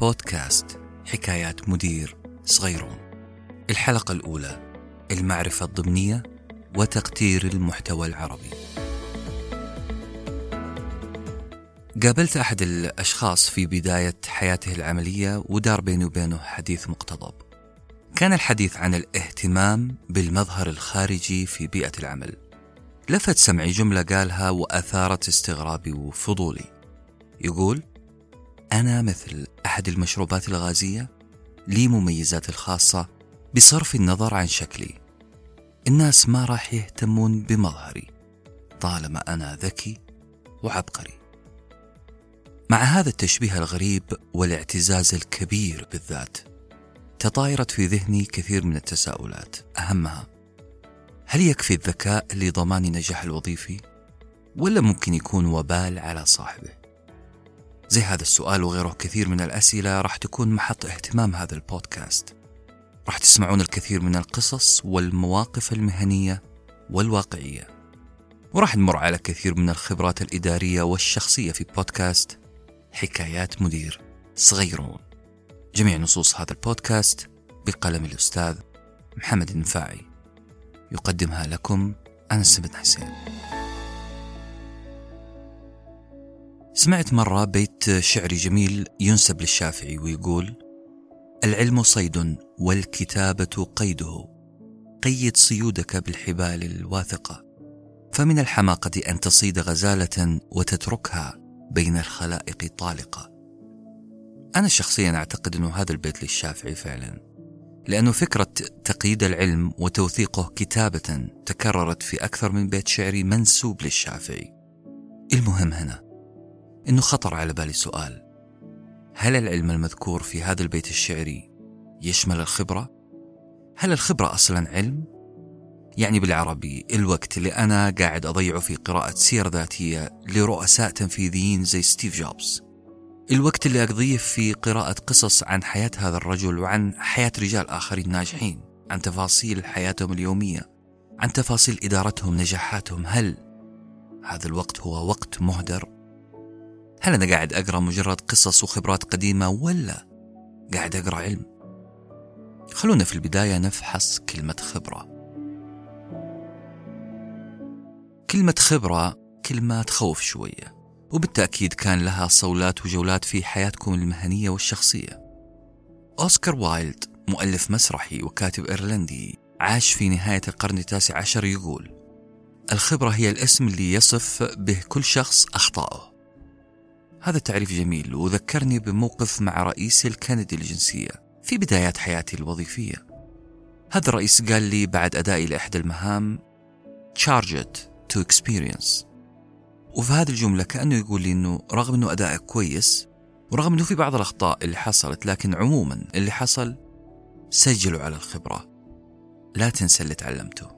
بودكاست حكايات مدير صغيرون. الحلقة الأولى المعرفة الضمنية وتقدير المحتوى العربي. قابلت أحد الأشخاص في بداية حياته العملية ودار بيني وبينه حديث مقتضب. كان الحديث عن الاهتمام بالمظهر الخارجي في بيئة العمل. لفت سمعي جملة قالها وأثارت استغرابي وفضولي. يقول أنا مثل أحد المشروبات الغازية لي مميزاتي الخاصة بصرف النظر عن شكلي الناس ما راح يهتمون بمظهري طالما أنا ذكي وعبقري مع هذا التشبيه الغريب والاعتزاز الكبير بالذات تطايرت في ذهني كثير من التساؤلات أهمها هل يكفي الذكاء لضمان النجاح الوظيفي؟ ولا ممكن يكون وبال على صاحبه؟ زي هذا السؤال وغيره كثير من الأسئلة راح تكون محط اهتمام هذا البودكاست. راح تسمعون الكثير من القصص والمواقف المهنية والواقعية. وراح نمر على كثير من الخبرات الإدارية والشخصية في بودكاست حكايات مدير صغيرون. جميع نصوص هذا البودكاست بقلم الأستاذ محمد النفاعي. يقدمها لكم أنس بن حسين. سمعت مرة بيت شعري جميل ينسب للشافعي ويقول العلم صيد والكتابة قيده قيد صيودك بالحبال الواثقة. فمن الحماقة أن تصيد غزالة وتتركها بين الخلائق طالقة. أنا شخصيا أعتقد أنه هذا البيت للشافعي فعلا لأنه فكرة تقييد العلم وتوثيقه كتابة تكررت في أكثر من بيت شعري منسوب للشافعي. المهم هنا أنه خطر على بالي سؤال هل العلم المذكور في هذا البيت الشعري يشمل الخبرة؟ هل الخبرة أصلا علم؟ يعني بالعربي الوقت اللي أنا قاعد أضيعه في قراءة سير ذاتية لرؤساء تنفيذيين زي ستيف جوبز الوقت اللي أقضيه في قراءة قصص عن حياة هذا الرجل وعن حياة رجال آخرين ناجحين عن تفاصيل حياتهم اليومية عن تفاصيل إدارتهم نجاحاتهم هل هذا الوقت هو وقت مهدر هل أنا قاعد أقرأ مجرد قصص وخبرات قديمة ولا قاعد أقرأ علم؟ خلونا في البداية نفحص كلمة خبرة. كلمة خبرة كلمة تخوف شوية وبالتأكيد كان لها صولات وجولات في حياتكم المهنية والشخصية. أوسكار وايلد مؤلف مسرحي وكاتب إيرلندي عاش في نهاية القرن التاسع عشر يقول الخبرة هي الاسم اللي يصف به كل شخص أخطائه هذا التعريف جميل وذكرني بموقف مع رئيسي الكندي الجنسية في بدايات حياتي الوظيفية. هذا الرئيس قال لي بعد أدائي لإحدى المهام charge it to experience. وفي هذه الجملة كأنه يقول لي أنه رغم أنه أدائك كويس ورغم أنه في بعض الأخطاء اللي حصلت لكن عموما اللي حصل سجلوا على الخبرة. لا تنسى اللي تعلمته.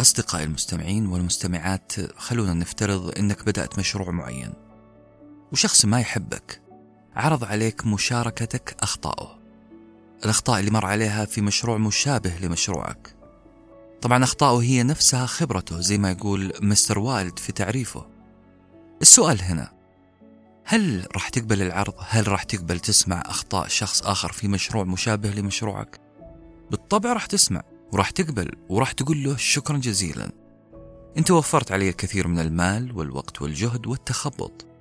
أصدقائي المستمعين والمستمعات خلونا نفترض أنك بدأت مشروع معين. وشخص ما يحبك. عرض عليك مشاركتك أخطائه الأخطاء اللي مر عليها في مشروع مشابه لمشروعك. طبعا أخطاؤه هي نفسها خبرته زي ما يقول مستر وايلد في تعريفه. السؤال هنا هل راح تقبل العرض؟ هل راح تقبل تسمع أخطاء شخص آخر في مشروع مشابه لمشروعك؟ بالطبع راح تسمع وراح تقبل وراح تقول له شكرا جزيلا. أنت وفرت علي الكثير من المال والوقت والجهد والتخبط.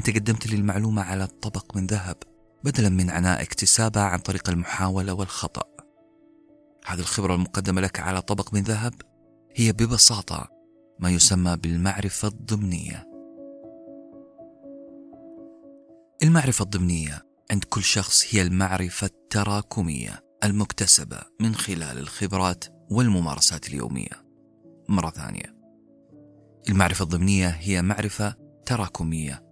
أنت قدمت لي المعلومة على طبق من ذهب بدلا من عناء اكتسابها عن طريق المحاولة والخطأ هذه الخبرة المقدمة لك على طبق من ذهب هي ببساطة ما يسمى بالمعرفة الضمنية. المعرفة الضمنية عند كل شخص هي المعرفة التراكمية المكتسبة من خلال الخبرات والممارسات اليومية. مرة ثانية. المعرفة الضمنية هي معرفة تراكمية،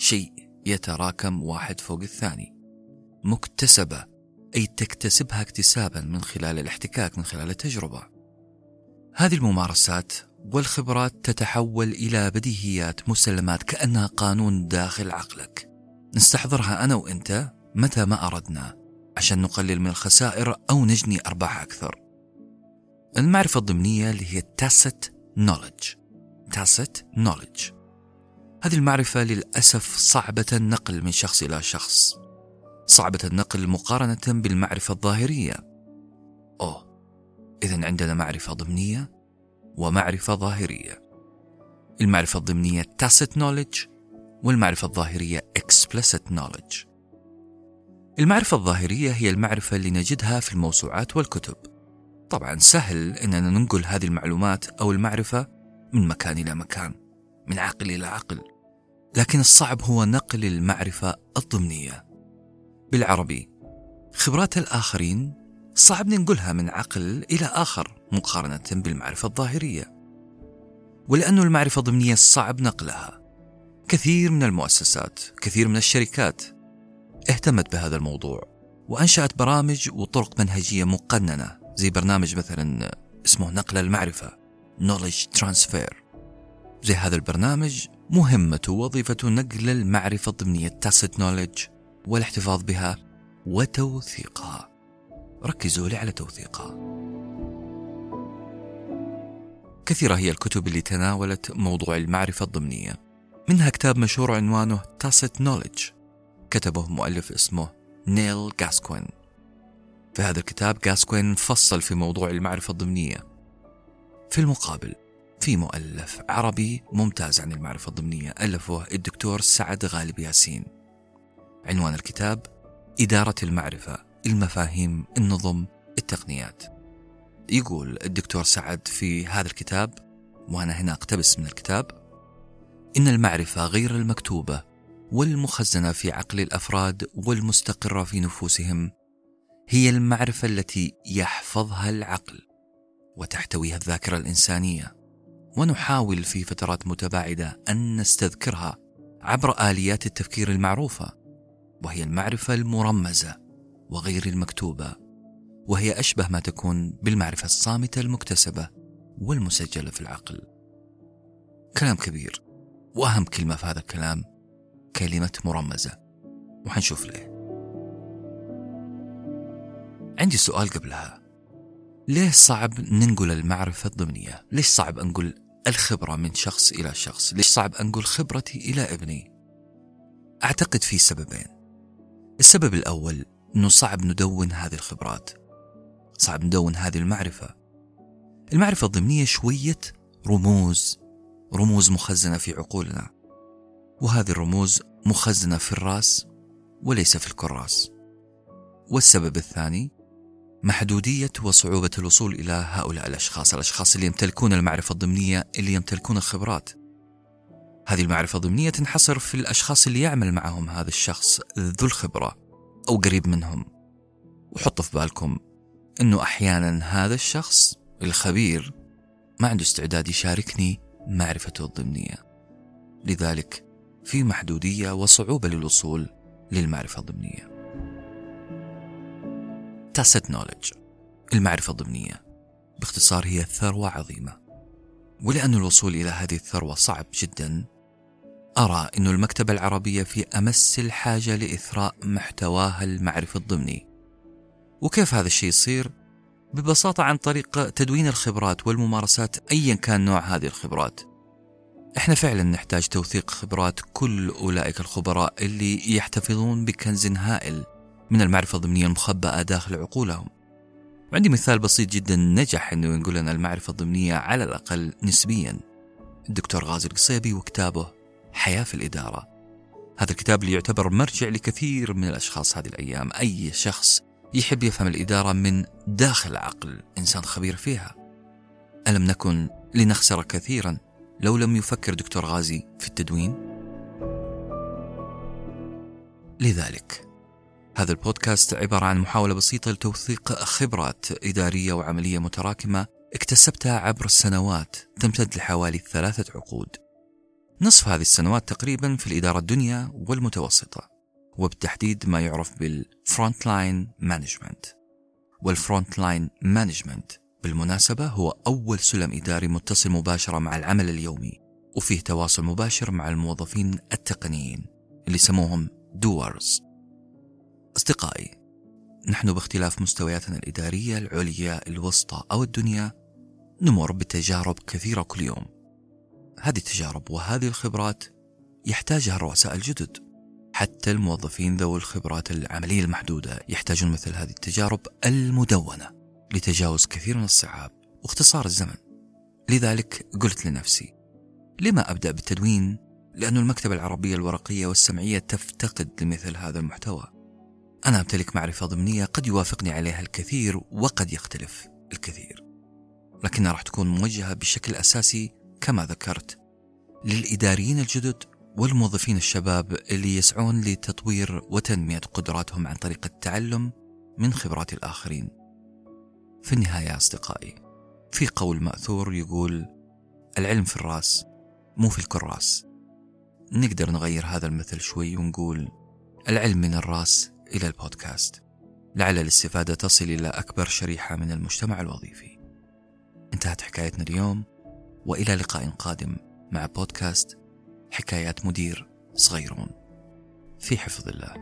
شيء يتراكم واحد فوق الثاني. مكتسبة أي تكتسبها اكتسابا من خلال الاحتكاك من خلال التجربة. هذه الممارسات والخبرات تتحول إلى بديهيات مسلمات كأنها قانون داخل عقلك. نستحضرها أنا وأنت متى ما أردنا عشان نقلل من الخسائر أو نجني أرباح أكثر. المعرفة الضمنية اللي هي tacit knowledge. tacit knowledge. هذه المعرفة للأسف صعبة النقل من شخص إلى شخص. صعبة النقل مقارنة بالمعرفة الظاهرية. أوه إذا عندنا معرفة ضمنية ومعرفة ظاهرية. المعرفة الضمنية tacit knowledge والمعرفة الظاهرية explicit knowledge. المعرفة الظاهرية هي المعرفة اللي نجدها في الموسوعات والكتب. طبعا سهل أننا ننقل هذه المعلومات أو المعرفة من مكان إلى مكان. من عقل إلى عقل لكن الصعب هو نقل المعرفة الضمنية. بالعربي خبرات الآخرين صعب ننقلها من عقل إلى آخر مقارنة بالمعرفة الظاهرية. ولأن المعرفة الضمنية صعب نقلها. كثير من المؤسسات كثير من الشركات اهتمت بهذا الموضوع وأنشأت برامج وطرق منهجية مقننة زي برنامج مثلا اسمه نقل المعرفة Knowledge Transfer. زي هذا البرنامج مهمته وظيفته نقل المعرفة الضمنية Tacit Knowledge والاحتفاظ بها وتوثيقها. ركزوا لي على توثيقها. كثيرة هي الكتب اللي تناولت موضوع المعرفة الضمنية. منها كتاب مشهور عنوانه Tacit Knowledge كتبه مؤلف اسمه نيل جاسكوين. في هذا الكتاب جاسكوين فصل في موضوع المعرفة الضمنية. في المقابل في مؤلف عربي ممتاز عن المعرفة الضمنية ألفه الدكتور سعد غالب ياسين. عنوان الكتاب إدارة المعرفة المفاهيم النظم التقنيات. يقول الدكتور سعد في هذا الكتاب وأنا هنا أقتبس من الكتاب إن المعرفة غير المكتوبة والمخزنة في عقل الأفراد والمستقرة في نفوسهم هي المعرفة التي يحفظها العقل وتحتويها الذاكرة الإنسانية. ونحاول في فترات متباعدة أن نستذكرها عبر آليات التفكير المعروفة وهي المعرفة المرمزة وغير المكتوبة وهي أشبه ما تكون بالمعرفة الصامتة المكتسبة والمسجلة في العقل. كلام كبير وأهم كلمة في هذا الكلام كلمة مرمزة. وحنشوف ليه. عندي سؤال قبلها. ليه صعب ننقل المعرفة الضمنية؟ ليش صعب أنقل الخبرة من شخص إلى شخص؟ ليش صعب أنقل خبرتي إلى ابني؟ أعتقد في سببين السبب الأول أنه صعب ندون هذه الخبرات صعب ندون هذه المعرفة المعرفة الضمنية شوية رموز رموز مخزنة في عقولنا وهذه الرموز مخزنة في الرأس وليس في الكراس والسبب الثاني محدودية وصعوبة الوصول إلى هؤلاء الأشخاص. الأشخاص اللي يمتلكون المعرفة الضمنية اللي يمتلكون الخبرات. هذه المعرفة الضمنية تنحصر في الأشخاص اللي يعمل معهم هذا الشخص ذو الخبرة أو قريب منهم. وحطوا في بالكم أنه أحيانا هذا الشخص الخبير ما عنده استعداد يشاركني معرفته الضمنية. لذلك في محدودية وصعوبة للوصول للمعرفة الضمنية. Tacit knowledge. المعرفة الضمنية. باختصار هي ثروة عظيمة. ولأن الوصول إلى هذه الثروة صعب جدا أرى أن المكتبة العربية في أمس الحاجة لإثراء محتواها المعرفي الضمني. وكيف هذا الشيء يصير؟ ببساطة عن طريق تدوين الخبرات والممارسات أيا كان نوع هذه الخبرات. إحنا فعلا نحتاج توثيق خبرات كل أولئك الخبراء اللي يحتفظون بكنز هائل. من المعرفة الضمنية المخبأة داخل عقولهم. وعندي مثال بسيط جدا نجح إنه ينقل لنا المعرفة الضمنية على الأقل نسبيا. الدكتور غازي القصيبي وكتابه حياة في الإدارة هذا الكتاب اللي يعتبر مرجع لكثير من الأشخاص هذه الأيام. أي شخص يحب يفهم الإدارة من داخل عقل إنسان خبير فيها. ألم نكن لنخسر كثيرا لو لم يفكر دكتور غازي في التدوين؟ لذلك هذا البودكاست عبارة عن محاولة بسيطة لتوثيق خبرات إدارية وعملية متراكمة اكتسبتها عبر السنوات تمتد لحوالي ثلاثة عقود. نصف هذه السنوات تقريبا في الإدارة الدنيا والمتوسطة وبالتحديد ما يعرف بال front line management وال front line management بالمناسبة هو أول سلم إداري متصل مباشرة مع العمل اليومي وفيه تواصل مباشر مع الموظفين التقنيين اللي سموهم doers أصدقائي نحن باختلاف مستوياتنا الإدارية العليا الوسطى أو الدنيا نمر بتجارب كثيرة كل يوم. هذه التجارب وهذه الخبرات يحتاجها الرؤساء الجدد. حتى الموظفين ذوي الخبرات العملية المحدودة يحتاجون مثل هذه التجارب المدونة لتجاوز كثير من الصعاب واختصار الزمن. لذلك قلت لنفسي لما أبدأ بالتدوين؟ لأن المكتبة العربية الورقية والسمعية تفتقد لمثل هذا المحتوى. أنا أمتلك معرفة ضمنية قد يوافقني عليها الكثير وقد يختلف الكثير لكنها راح تكون موجهة بشكل أساسي كما ذكرت للإداريين الجدد والموظفين الشباب اللي يسعون لتطوير وتنمية قدراتهم عن طريق التعلم من خبرات الآخرين. في النهاية أصدقائي، في قول مأثور يقول: العلم في الرأس مو في الكراس. نقدر نغير هذا المثل شوي ونقول: العلم من الرأس إلى البودكاست. لعل الاستفادة تصل إلى أكبر شريحة من المجتمع الوظيفي. انتهت حكايتنا اليوم وإلى لقاء قادم مع بودكاست حكايات مدير صغيرون في حفظ الله